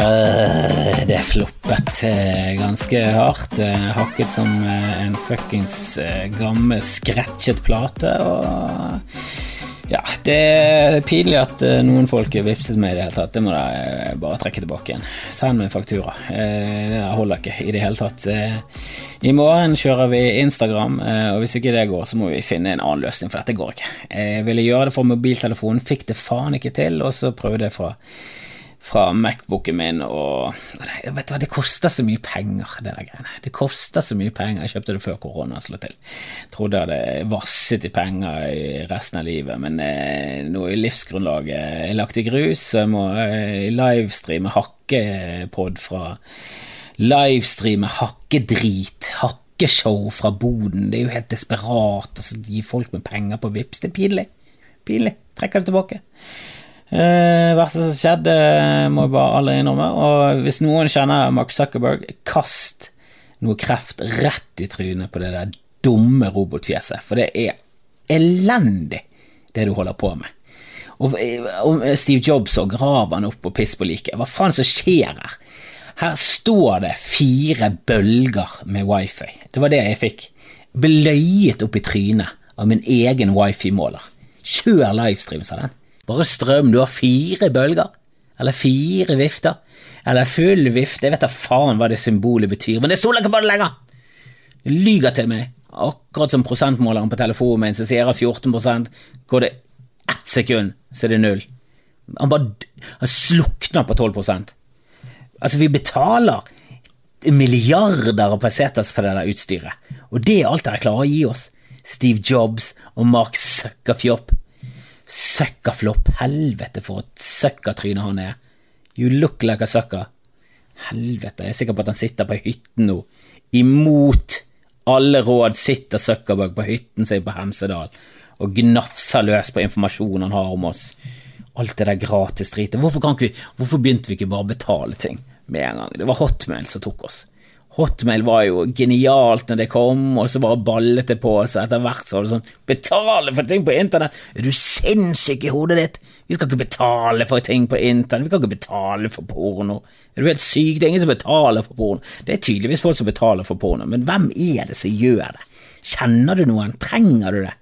Uh, det floppet uh, ganske hardt. Uh, hakket som en fuckings gammel scratchet plate. Og ja, det er pinlig at noen folk vipset meg i det hele tatt. Det må de bare trekke tilbake igjen. Send meg faktura. det holder ikke i det hele tatt. I morgen kjører vi Instagram, og hvis ikke det går, så må vi finne en annen løsning, for dette går ikke. Jeg ville gjøre det fra mobiltelefonen, fikk det faen ikke til, og så prøvde jeg fra fra Macbooken min, og vet du hva, det koster så mye penger, det der greiene. Det koster så mye penger. Jeg kjøpte det før korona slo til. Trodde jeg hadde vasset i penger i resten av livet, men eh, nå er livsgrunnlaget lagt i grus, så jeg må eh, livestreame hakkepod fra Livestreame hakkedrit, hakkeshow fra boden. Det er jo helt desperat å gi folk med penger på Vips. Det er pinlig. Pinlig. Trekker det tilbake. Eh, verste som skjedde, må jeg bare alle innrømme. Og hvis noen kjenner Mark Zuckerberg, kast noe kreft rett i trynet på det der dumme robotfjeset, for det er elendig, det du holder på med. Og, og Steve Jobs og graver han opp og piss på liket. Hva faen som skjer her? Her står det fire bølger med wifi. Det var det jeg fikk. Bløyet opp i trynet av min egen wifi-måler. Kjør livestream, sa den. Bare strøm. Du har fire bølger. Eller fire vifter. Eller full vifte. Jeg vet da faen hva det symbolet betyr, men det stoler ikke på det lenger! Det lyger til meg. Akkurat som prosentmåleren på telefonen min som sier at 14 går det ett sekund, så er det null. Han bare han slukner på 12 Altså, vi betaler milliarder av pesetas for det der utstyret, og det er alt dere klarer å gi oss. Steve Jobs og Mark Zuckerfjopp. Søkkaflopp. Helvete, for et søkkatryne han er. You look like a sucker. Helvete, jeg er sikker på at han sitter på hytten nå. Imot alle råd sitter Zuckerberg på hytten sin på Hemsedal og gnafser løs på informasjonen han har om oss. Alt det der gratisdritet. Hvorfor, hvorfor begynte vi ikke bare å betale ting med en gang? Det var Hotmail som tok oss. Hotmail var jo genialt når det kom, og så bare ballet det på seg. Etter hvert så var det sånn Betale for ting på internett! Er du sinnssyk i hodet ditt? Vi skal ikke betale for ting på internett, vi kan ikke betale for porno. Er du helt syk? Det er ingen som betaler for porno. Det er tydeligvis folk som betaler for porno, men hvem er det som gjør det? Kjenner du noen? Trenger du det?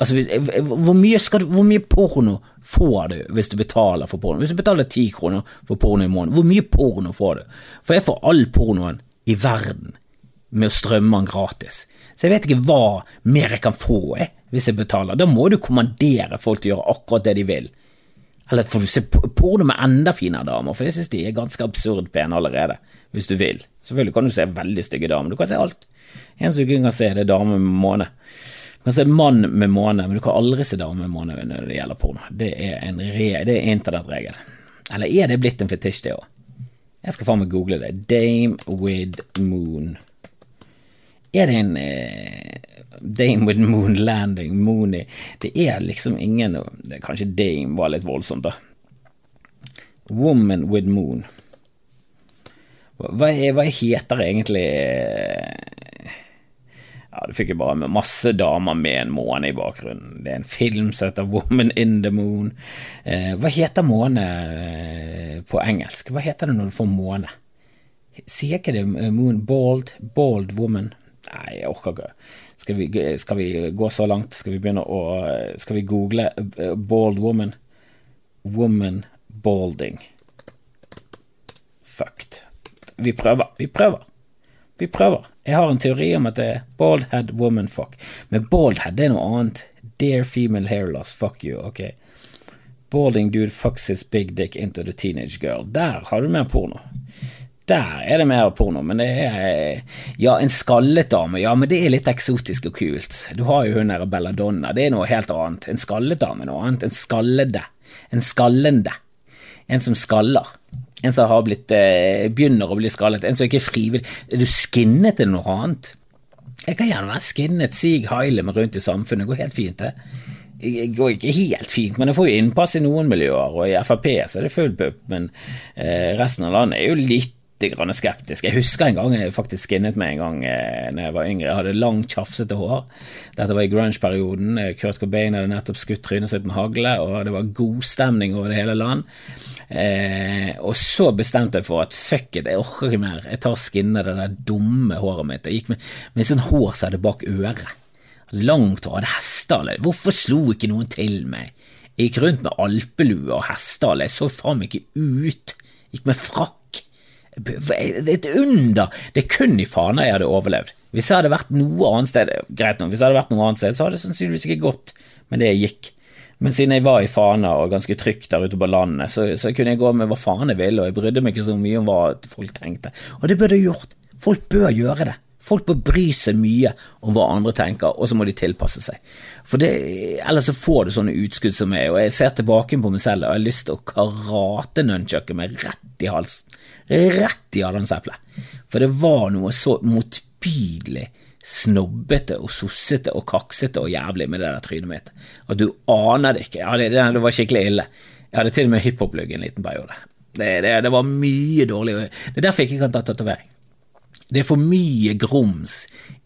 Altså, hvor mye, du, hvor mye, porno får du hvis du betaler for porno? Hvis du betaler ti kroner for porno i måneden, hvor mye porno får du? For jeg får all pornoen i verden med å strømme den gratis. Så jeg vet ikke hva mer jeg kan få jeg, eh, hvis jeg betaler. Da må du kommandere folk til å gjøre akkurat det de vil. Eller får du se porno med enda finere damer, for det synes de er ganske absurd pene allerede, hvis du vil. Selvfølgelig kan du se veldig stygge damer, du kan se alt. En som kan se, det er dame med måne. Du kan se mann med måne, men du kan aldri se dame med måne når det gjelder porno. Det er en re det er internettregel. Eller er det blitt en fetisj, det òg? Jeg skal faen meg google det. Dame with moon. Er det en eh, Dame with moon landing? Moony? Det er liksom ingen det, Kanskje Dame var litt voldsomt, da. Woman with moon. Hva, hva heter egentlig ja, Du fikk jo bare masse damer med en måne i bakgrunnen. Det er en film som heter Woman in the Moon. Eh, hva heter måne eh, på engelsk? Hva heter det når du får måne? Sier ikke det eh, moon bald? Bald woman? Nei, jeg orker ikke. Skal vi, skal vi, gå så langt? Skal vi begynne å Skal vi google eh, bald woman? Woman balding. Fucked. Vi prøver. Vi prøver. Vi prøver. Jeg har en teori om at det er bald head woman fuck. Men bald head det er noe annet. Dear female hair loss, fuck you, ok. Balding dude fucks his big dick into the teenage girl. Der har du mer porno. Der er det mer porno, men det er Ja, en skallet dame, ja, men det er litt eksotisk og kult. Du har jo hun der Belladonna, det er noe helt annet. En skallet dame noe annet. En skallede. En skallende. En som skaller. En som har blitt, eh, begynner å bli skallet. En som ikke er frivillig. Er du skinnet til noe annet? Jeg kan gjerne være skinnet, sig heile meg rundt i samfunnet. Det går helt fint, det. Det går ikke helt fint, men jeg får jo innpass i noen miljøer, og i Frp så er det full pupp, men eh, resten av landet er jo litt grann skeptisk. Jeg husker en gang jeg faktisk skinnet meg en gang eh, når jeg var yngre. Jeg hadde langt, tjafsete hår. Dette var i grunge-perioden. Kurt Cobain hadde nettopp skutt trynet sitt med hagle, og det var god stemning over det hele land. Eh, og så bestemte jeg for at fuck it, jeg orker ikke mer. Jeg tar skinnet det der dumme håret mitt. Jeg gikk med, med sånn hår som hadde bak øret. Langt hår, hadde hestehale. Hvorfor slo ikke noen til meg? Jeg gikk rundt med alpelue og hestehale, jeg så faen meg ikke ut. Jeg Gikk med frakk. Et under. Det er kun i Fana jeg hadde overlevd. Hvis jeg hadde vært noe annet sted, greit nok, hvis jeg hadde vært noe annet sted, så hadde det sannsynligvis ikke gått med det jeg gikk. Men siden jeg var i Fana og ganske trygt der ute på landet, så, så kunne jeg gå med hva faen jeg ville, og jeg brydde meg ikke så mye om hva folk tenkte. Og det burde jeg gjort. Folk bør gjøre det. Folk bør bry seg mye om hva andre tenker, og så må de tilpasse seg. For det, Ellers så får du sånne utskudd som meg, og jeg ser tilbake på meg selv og jeg har lyst til å karate nunchucken meg rett i halsen. Rett i adamseplet. For det var noe så motbydelig snobbete og sossete og kaksete og jævlig med det der trynet mitt. At du aner det ikke. Ja, det, det var skikkelig ille. Jeg hadde til og med hiphop-lugg en liten periode. Det, det, det, var mye dårlig. Det er derfor jeg ikke kan ta tatovering. Det er for mye grums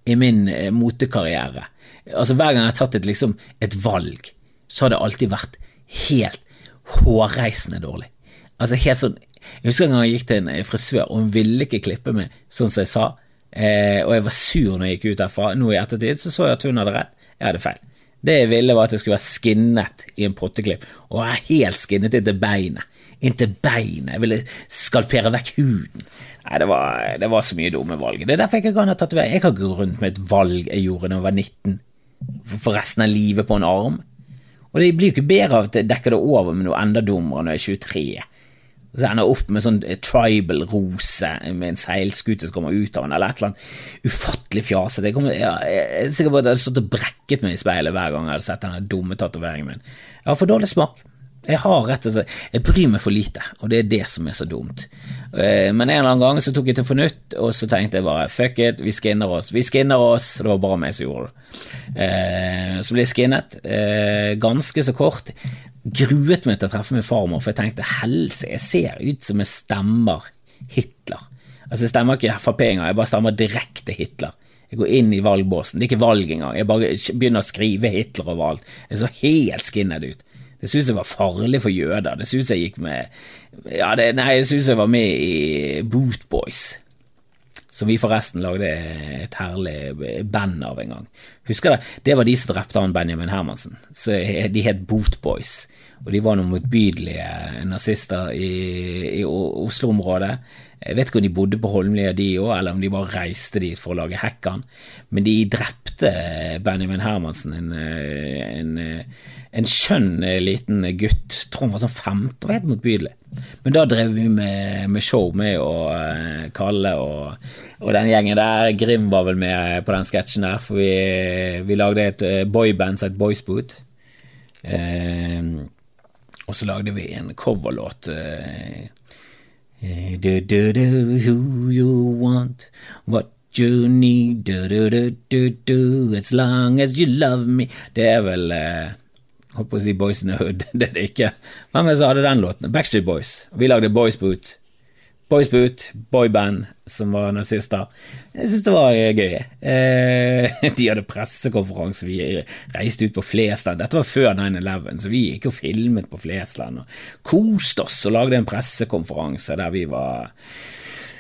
i min eh, motekarriere. Altså Hver gang jeg har tatt et, liksom, et valg, så har det alltid vært helt hårreisende dårlig. Altså helt sånn Jeg husker en gang jeg gikk til en eh, frisør, og hun ville ikke klippe meg sånn som jeg sa, eh, og jeg var sur når jeg gikk ut derfra. Nå i ettertid så så jeg at hun hadde rett, jeg hadde feil. Det jeg ville, var at jeg skulle være skinnet i en potteklipp, og jeg er helt skinnet inntil beinet. Inntil beinet. Jeg ville skalpere vekk huden. Nei, det var, det var, så mye dumme valg. Det er derfor jeg ikke kan ha tatovering. Jeg kan gå rundt med et valg jeg gjorde da jeg var 19, for resten av livet på en arm. Og det blir jo ikke bedre av at jeg dekker det over med noe enda dummere når jeg er 23. Og så ender jeg opp med sånn eh, tribal rose med en seilskute som kommer ut av den, eller et eller annet ufattelig fjasete. Jeg, ja, jeg, er sikker på at jeg hadde stått og brekket meg i speilet hver gang jeg hadde sett denne dumme tatoveringen min. Jeg har for dårlig smak. Jeg har rett og slett, jeg bryr meg for lite, og det er det som er så dumt. Eh, men en eller annen gang så tok jeg til fornuft, og så tenkte jeg bare fuck it, vi skinner oss. Vi skinner oss, det var bare meg som gjorde det. Eh, så ble jeg skinnet, eh, ganske så kort. Gruet meg til å treffe min farmor, for jeg tenkte helse, jeg ser ut som jeg stemmer Hitler. Altså Jeg stemmer ikke Frp engang, jeg bare stemmer direkte Hitler. Jeg går inn i valgbåsen, det er ikke valg engang, jeg bare begynner å skrive Hitler overalt. Jeg så helt skinnet ut. Det syntes jeg var farlig for jøder. Det syntes jeg gikk med ja, det, Nei, jeg syntes jeg var med i Bootboys. Som vi forresten lagde et herlig band av en gang. Husker det? Det var de som drepte han Benjamin Hermansen. Så De het Bootboys. Og de var noen motbydelige nazister i, i Oslo-området. Jeg vet ikke om de bodde på Holmlia de òg, eller om de bare reiste dit for å lage Hekkan. Men de drepte Benjamin Hermansen, en, en, en skjønn liten gutt. Tror han var sånn 15, var helt motbydelig. Men da drev vi med, med show med uh, Kalle og, og, den gjengen der. Grim var vel med på den sketsjen der, for vi, vi lagde et boyband som het Boysboot. Eh, og så lagde vi en coverlåt. Uh, do, do, do, who you want, what you need, do, do, do, do, do, as long as you love me. Det er vel eh, Holdt på å si Boys in the Hood, det er det ikke. Hvem er det den låten? Backstreet Boys. Vi lagde Boys Boot. Boys Boot, boyband som var nazister. Jeg syns det var eh, gøy. Eh, de hadde pressekonferanse, vi reiste ut på Flesland. Dette var før 9-11, så vi gikk og filmet på Flesland og koste oss og lagde en pressekonferanse der vi var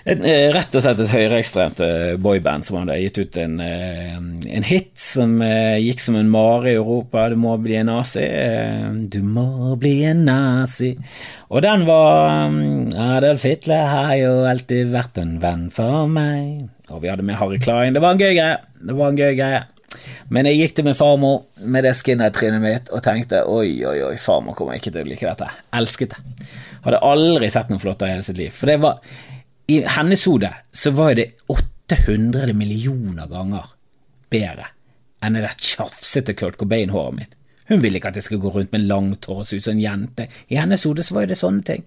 et, eh, rett og slett et høyreekstremt eh, boyband som hadde gitt ut en, eh, en hit som gikk som en mare i Europa. Du må bli en nazi. Du må bli en nazi. Og den var Adolf Hitler har jo alltid vært en venn for meg. Og vi hadde med Harry Klein. Det var en gøy greie. Det var en gøy greie. Men jeg gikk til min farmor med det skinhead-trynet mitt og tenkte oi, oi, oi, farmor kommer ikke til å like dette. Elsket det. Hadde aldri sett noe flottere i hele sitt liv. For det var i hennes hode så var det 800 millioner ganger bedre enn det der tjafsete Kurt Cobain-håret mitt. Hun ville ikke at jeg skulle gå rundt med langt hår og se ut som en jente. I hennes hode så var det sånne ting.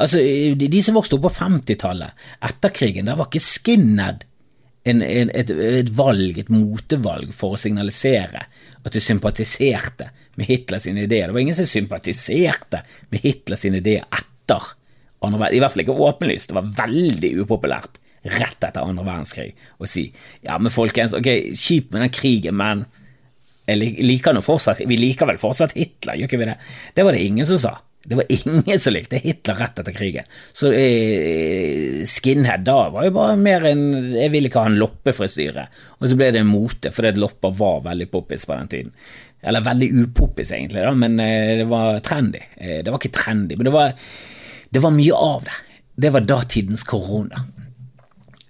Altså, De som vokste opp på 50-tallet, etter krigen, der var ikke skinhead en, en, et, et, valg, et motevalg, for å signalisere at du sympatiserte med Hitlers ideer. Det var ingen som sympatiserte med Hitlers ideer etter andre, I hvert fall ikke åpenlyst. Det var veldig upopulært rett etter andre verdenskrig å si ja, men folkens, ok, kjipt med den krigen, men liker fortsatt, vi liker vel fortsatt Hitler, gjør ikke vi det? Det var det ingen som sa. Det var ingen som likte Hitler rett etter krigen. Så eh, skinhead da var jo bare mer en Jeg vil ikke ha en loppefrisyre. Og så ble det en mote, fordi lopper var veldig poppis på den tiden. Eller veldig upoppis, egentlig, da, men eh, det var trendy. Eh, det var ikke trendy, men det var, det var mye av det. Det var datidens korona.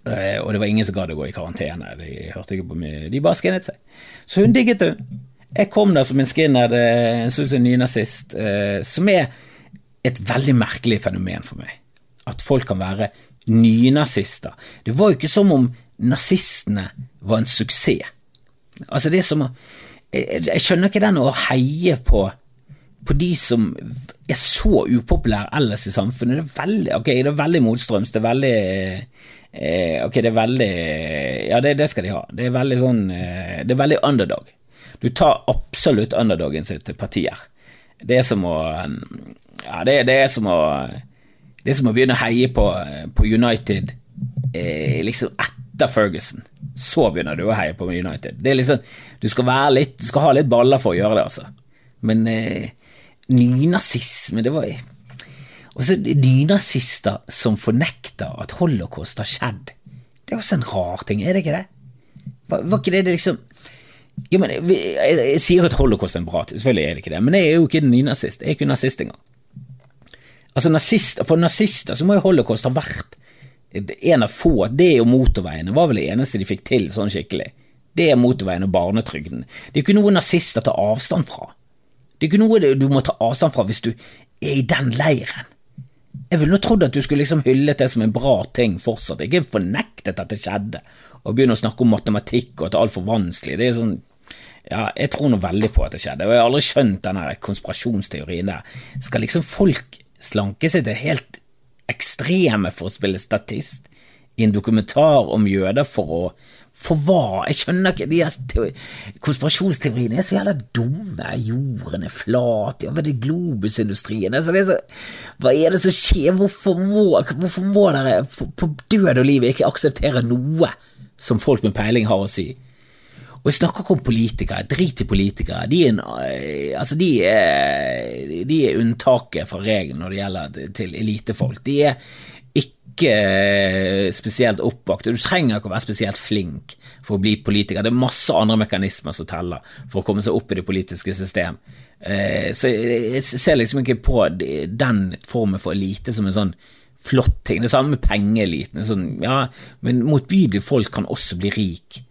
Eh, og det var ingen som gadd å gå i karantene. De hørte ikke på mye, de bare skinnet seg. Så hun digget det. Jeg kom der som en skinner, en slags nynazist, eh, som er et veldig merkelig fenomen for meg. At folk kan være nynazister. Det var jo ikke som om nazistene var en suksess. Altså, det er som å jeg skjønner ikke den å heie på på de som er så upopulære ellers i samfunnet. Det er veldig, okay, det er veldig motstrøms, det er veldig eh, Ok, det er veldig Ja, det, det, skal de ha. Det er veldig sånn eh, Det er veldig underdog. Du tar absolutt underdogen sin til partier. Det er som å Ja, det, det, er som å Det er som å begynne å heie på, på United eh, liksom etter Ferguson. Så begynner du å heie på United. Det er liksom Du skal være litt Du skal ha litt baller for å gjøre det, altså. Men eh, nynazisme, det var og så nynazister som fornekter at holocaust har skjedd. Det er også en rar ting, er det ikke det? Var, var ikke det, det liksom jo, men, jeg, jeg, sier at holocaust er en bra ting, selvfølgelig er det ikke det, men jeg er jo ikke nynazist. Jeg er ikke nazist engang. Altså, nazister, For nazister så må jo holocaust ha vært en av få Det og motorveiene var vel det eneste de fikk til sånn skikkelig. Det er motorveien og barnetrygden. Det er ikke noe nazister tar avstand fra. Det er ikke noe du må ta avstand fra hvis du er i den leiren. Jeg ville nå trodd at du skulle liksom hyllet det som en bra ting fortsatt, ikke fornektet at det skjedde, og begynne å snakke om matematikk og at det er altfor vanskelig. Det er sånn ja, jeg tror nå veldig på at det skjedde, og jeg har aldri skjønt denne konspirasjonsteorien der. Skal liksom folk slanke seg til helt ekstreme for å spille statist i en dokumentar om jøder for å for hva? Jeg skjønner ikke de Konspirasjonsteoriene er så jævla dumme. Jorden er flat, ja, hva er globusindustrien? Altså, det er så, hva er det som skjer? Hvorfor må, hvorfor må dere på, på død og liv ikke akseptere noe som folk med peiling har å si? Og jeg snakker ikke om politikere, drit i politikere. De er, eh, altså de er, de er unntaket fra regelen når det gjelder til elitefolk. De er ikke eh, spesielt oppvakt. og Du trenger ikke å være spesielt flink for å bli politiker. Det er masse andre mekanismer som teller for å komme seg opp i det politiske system. Eh, så jeg ser liksom ikke på den formen for elite som en sånn flott ting. Det samme med pengeeliten. Sånn, ja, men motbydelige folk kan også bli rik.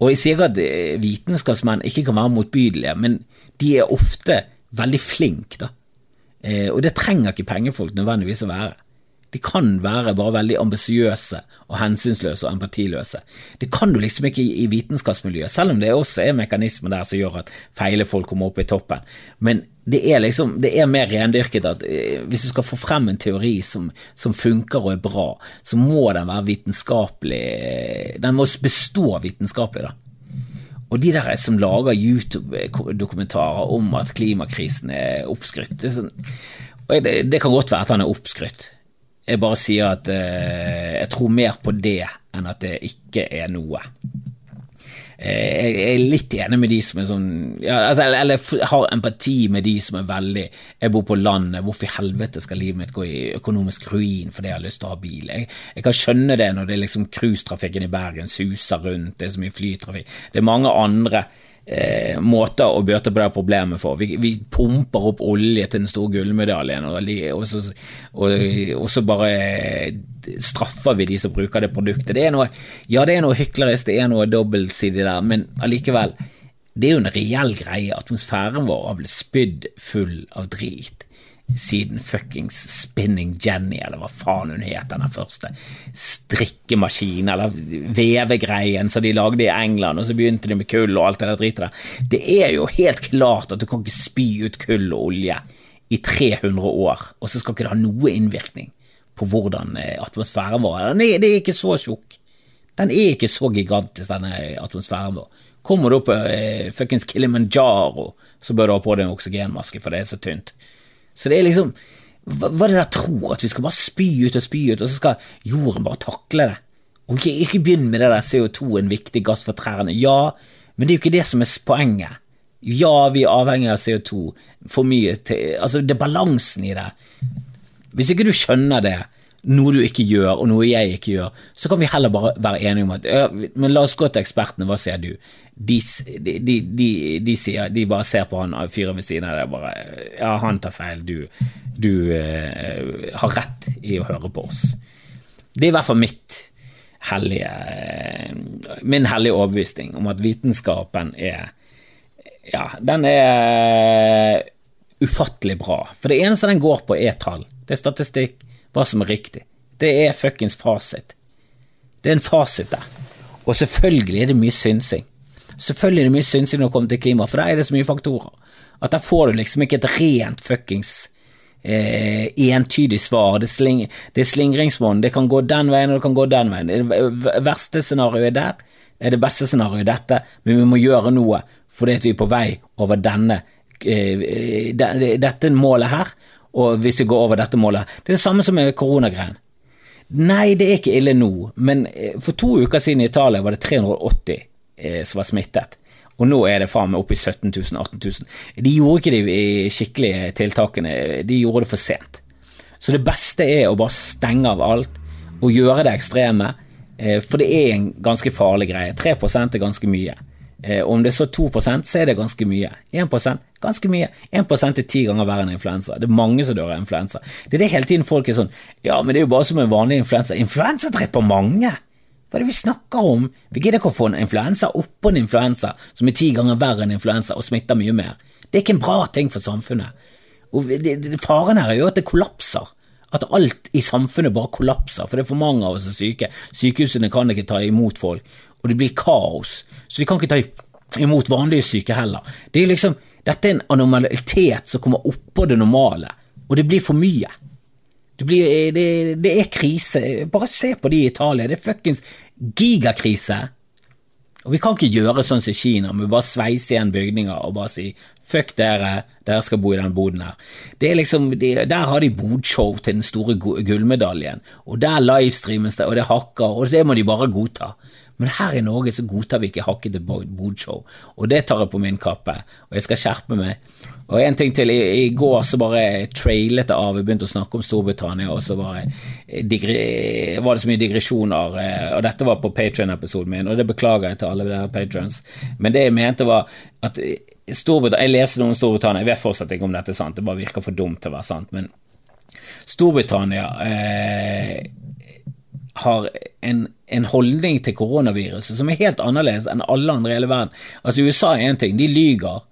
Og jeg sier at eh, vitenskapsmenn ikke kan være motbydelige, men de er ofte veldig flinke, da. Og det trenger ikke pengefolk nødvendigvis å være. De kan være bare veldig ambisiøse og hensynsløse og empatiløse. Det kan du liksom ikke i, vitenskapsmiljøet, selv om det også er mekanismer der som gjør at feile folk kommer opp i toppen. Men det er liksom, det er mer rendyrket at eh, hvis du skal få frem en teori som, som funker og er bra, så må den være vitenskapelig Den må bestå vitenskapelig, da. Og de der som lager YouTube-dokumentarer om at klimakrisen er oppskrytt det, sånn, det, det, kan godt være at han er oppskrytt, jeg bare sier at eh, jeg tror mer på det enn at det ikke er noe. Eh, jeg er litt enig med de som er sånn ja, altså, Eller jeg har empati med de som er veldig Jeg bor på landet, hvorfor i helvete skal livet mitt gå i økonomisk ruin fordi jeg har lyst til å ha bil? Jeg, jeg kan skjønne det når det er liksom cruisetrafikken i Bergen suser rundt, det er så mye flytrafikk. Det er mange andre eh, måter å bøte på det problemet for. Vi, vi, pumper opp olje til den store gullmedaljen, og, og, så, og, og, så, bare straffer vi de som bruker det produktet. Det er noe, ja, det er noe hyklerisk, det er noe dobbeltsidig der, men allikevel. Det er jo en reell greie. Atmosfæren vår har blitt spydd full av drit siden fuckings Spinning Jenny, eller hva faen hun het, den første strikkemaskinen, eller vevegreien som de lagde i England, og så begynte de med kull og alt det der dritet der. Det er jo helt klart at du kan ikke spy ut kull og olje i 300 år, og så skal ikke det ha noe innvirkning på hvordan eh, atmosfæren vår er. Er, det er ikke så tjukk. Den er ikke så gigantisk, denne atmosfæren vår. Kommer du opp på eh, fuckings Kilimanjaro, så bør du ha på deg en oksygenmaske, for det er så tynt. Så det er liksom hva, hva er det der tror? At vi skal bare spy ut og spy ut, og så skal jorden bare takle det? Ok, ikke, begynn med det der CO2, en viktig gass for trærne. Ja, men det er jo ikke det som er poenget. Ja, vi er avhengig av CO2. For mye til Altså, det er balansen i det. Hvis ikke du skjønner det, noe du ikke gjør, og noe jeg ikke gjør, så kan vi heller bare være enige om at ja, Men la oss gå til ekspertene, hva sier du? De, de, de, de sier, bare ser på han fyren ved siden av deg bare Ja, han tar feil, du, du uh, har rett i å høre på oss. Det er i hvert fall mitt hellige uh, min hellige overbevisning om at vitenskapen er Ja, den er ufattelig bra. For det eneste den går på, er tall. Det er statistikk, hva som er riktig. Det er fuckings fasit. Det er en fasit der. Og selvfølgelig er det mye synsing. Selvfølgelig er det mye synsing når det kommer til klima, for der er det så mye faktorer. At der får du liksom ikke et rent fuckings eh, entydig svar. Det, sling, det er slingringsmonn. Det kan gå den veien, og det kan gå den veien. Det verste scenarioet er der, er det beste scenarioet dette, men vi må gjøre noe fordi at vi er på vei over denne, eh, dette målet her, og hvis vi går over dette målet. Det er det samme som med koronagreien. Nei, det er ikke ille nå, men eh, for to uker siden i Italia var det 380 eh, som var smittet. Og nå er det faen meg oppe i 17 000, 18 000. De gjorde ikke de skikkelige tiltakene, de gjorde det for sent. Så det beste er å bare stenge av alt og gjøre det ekstreme, eh, for det er en ganske farlig greie. 3% er ganske mye. Eh, om det er så 2 så er det ganske mye. 1% ganske mye. 1% er ti ganger verre enn influensa. Det er mange som dør av influensa. Det er det hele tiden folk er sånn Ja, men det er jo bare som en vanlig influensa. Influensa dreper mange! Hva er det vi snakker om? Vi gidder ikke å få en influensa oppå en influensa som er ti ganger verre enn influensa og smitter mye mer. Det er ikke en bra ting for samfunnet. Og Faren her er jo at det kollapser. At alt i samfunnet bare kollapser, for det er for mange av oss som er syke. Sykehusene kan ikke ta imot folk og det blir kaos. Så de kan ikke ta imot vanlige syke heller. Det er liksom, dette er en anomalitet som kommer oppå det normale, og det blir for mye. Det, blir, det, det er krise. Bare se på de i Italia. Det er fuckings gigakrise. Og vi kan ikke gjøre sånn som Kina, med bare sveise igjen bygninger og bare si fuck dere, dere skal bo i den boden her. Det er liksom, de, Der har de bodshow til den store gullmedaljen, og der livestreames det, og det hakker, og det må de bare godta. Men her i Norge så godtar vi ikke hakkete bodshow, og det tar jeg på min kappe, og jeg skal skjerpe meg. Og en ting til, i, i går så bare trailet det av, vi begynte å snakke om Storbritannia, og så var, digre, var det så mye digresjoner, eh, og dette var på Patrion-episoden min, og det beklager jeg til alle der patrons, men det jeg mente var at Storbritannia, Jeg leste noe om Storbritannia, jeg vet fortsatt ikke om dette er sant, det bare virker for dumt til å være sant, men Storbritannia eh, har en, en, holdning til koronaviruset som er helt annerledes enn alle andre i hele verden. Altså USA er én ting, de lyger.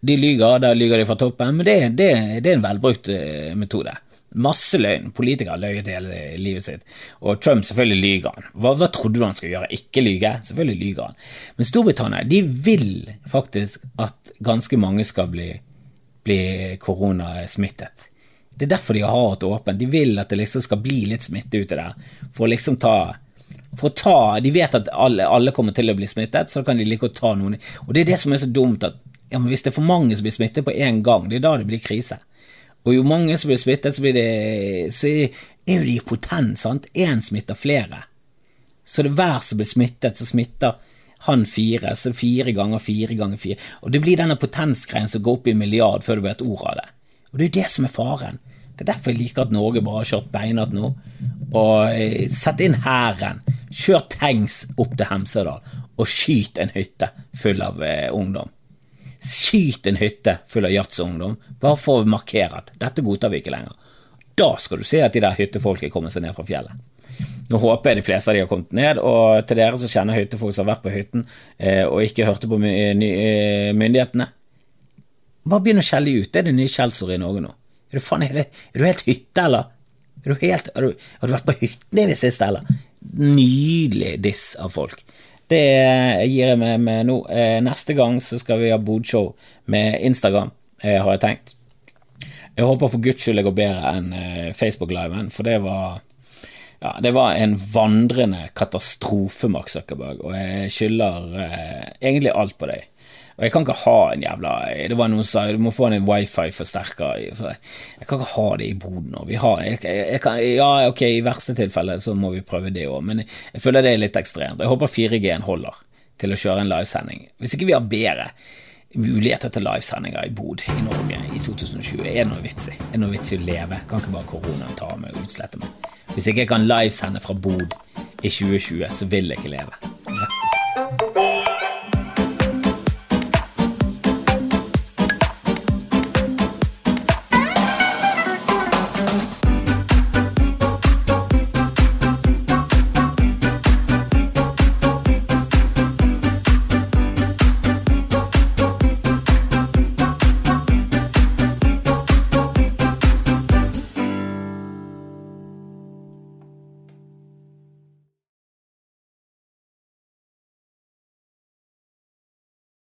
De lyger, der lyger de fra toppen, men det, det, det er en velbrukt uh, metode. Masse løgn. Politikere har løyet hele livet sitt. Og Trump, selvfølgelig lyger han. Hva, hva, trodde du han skulle gjøre? Ikke lyge? Selvfølgelig lyger han. Men Storbritannia de vil faktisk at ganske mange skal bli, bli koronasmittet. Det er derfor de har hatt åpent. De vil at det liksom skal bli litt smitte ute der. For å liksom ta for å ta, De vet at alle, alle kommer til å bli smittet, så kan de like å ta noen Og det er det som er så dumt, at ja, hvis det er for mange som blir smittet på én gang, det er da det blir krise. Og jo mange som blir smittet, så, blir det, så er, jo de potent, sant. Én smitter flere. Så det er hver som blir smittet, så smitter han fire, så fire ganger fire ganger fire. Og det blir denne potensgreien som går opp i milliard før du vet ordet av det. Og det er jo det som er faren. Det er derfor jeg liker at Norge bare har kjørt beinhardt nå. Og eh, Sett inn hæren. Kjør tanks opp til Hemsedal og skyt en hytte full av eh, ungdom. Skyt en hytte full av yachtungdom, bare for å markere at dette godtar vi ikke lenger. Da skal du se at de der hyttefolket kommer seg ned fra fjellet. Nå håper jeg de fleste av de har kommet ned, og til dere som kjenner hyttefolk som har vært på hytten eh, og ikke hørte på my eh, myndighetene, bare begynn å skjelle ut. Det er det nye skjellsordet i Norge nå. Er du, faen, hele er du helt hytte, eller? Er du helt, har, du, har du vært på hytten i det siste, eller? Nydelig diss av folk. Det gir jeg meg med nå. Eh, neste gang så skal vi ha bodshow med Instagram, eh, har jeg tenkt. Jeg håper for guds skyld det går bedre enn eh, Facebook-liven, for det var ja, det var en vandrende katastrofe, Mark Zuckerberg, og jeg skylder eh, egentlig alt på deg. Og jeg kan ikke ha en jævla Det var noen som sa du må få en wifi-forsterker. Jeg kan ikke ha det i boden nå. Vi har, jeg, jeg kan, ja, ok, i verste tilfelle så må vi prøve det òg, men jeg føler det er litt ekstremt. Jeg håper 4G-en holder til å kjøre en livesending. Hvis ikke vi har bedre muligheter til livesendinger i Bod i Norge i 2020, er det noe vits i? Er det noe vits i å leve? Kan ikke bare koronaen ta meg og utslette meg? Hvis ikke jeg kan livesende fra Bod i 2020, så vil jeg ikke leve.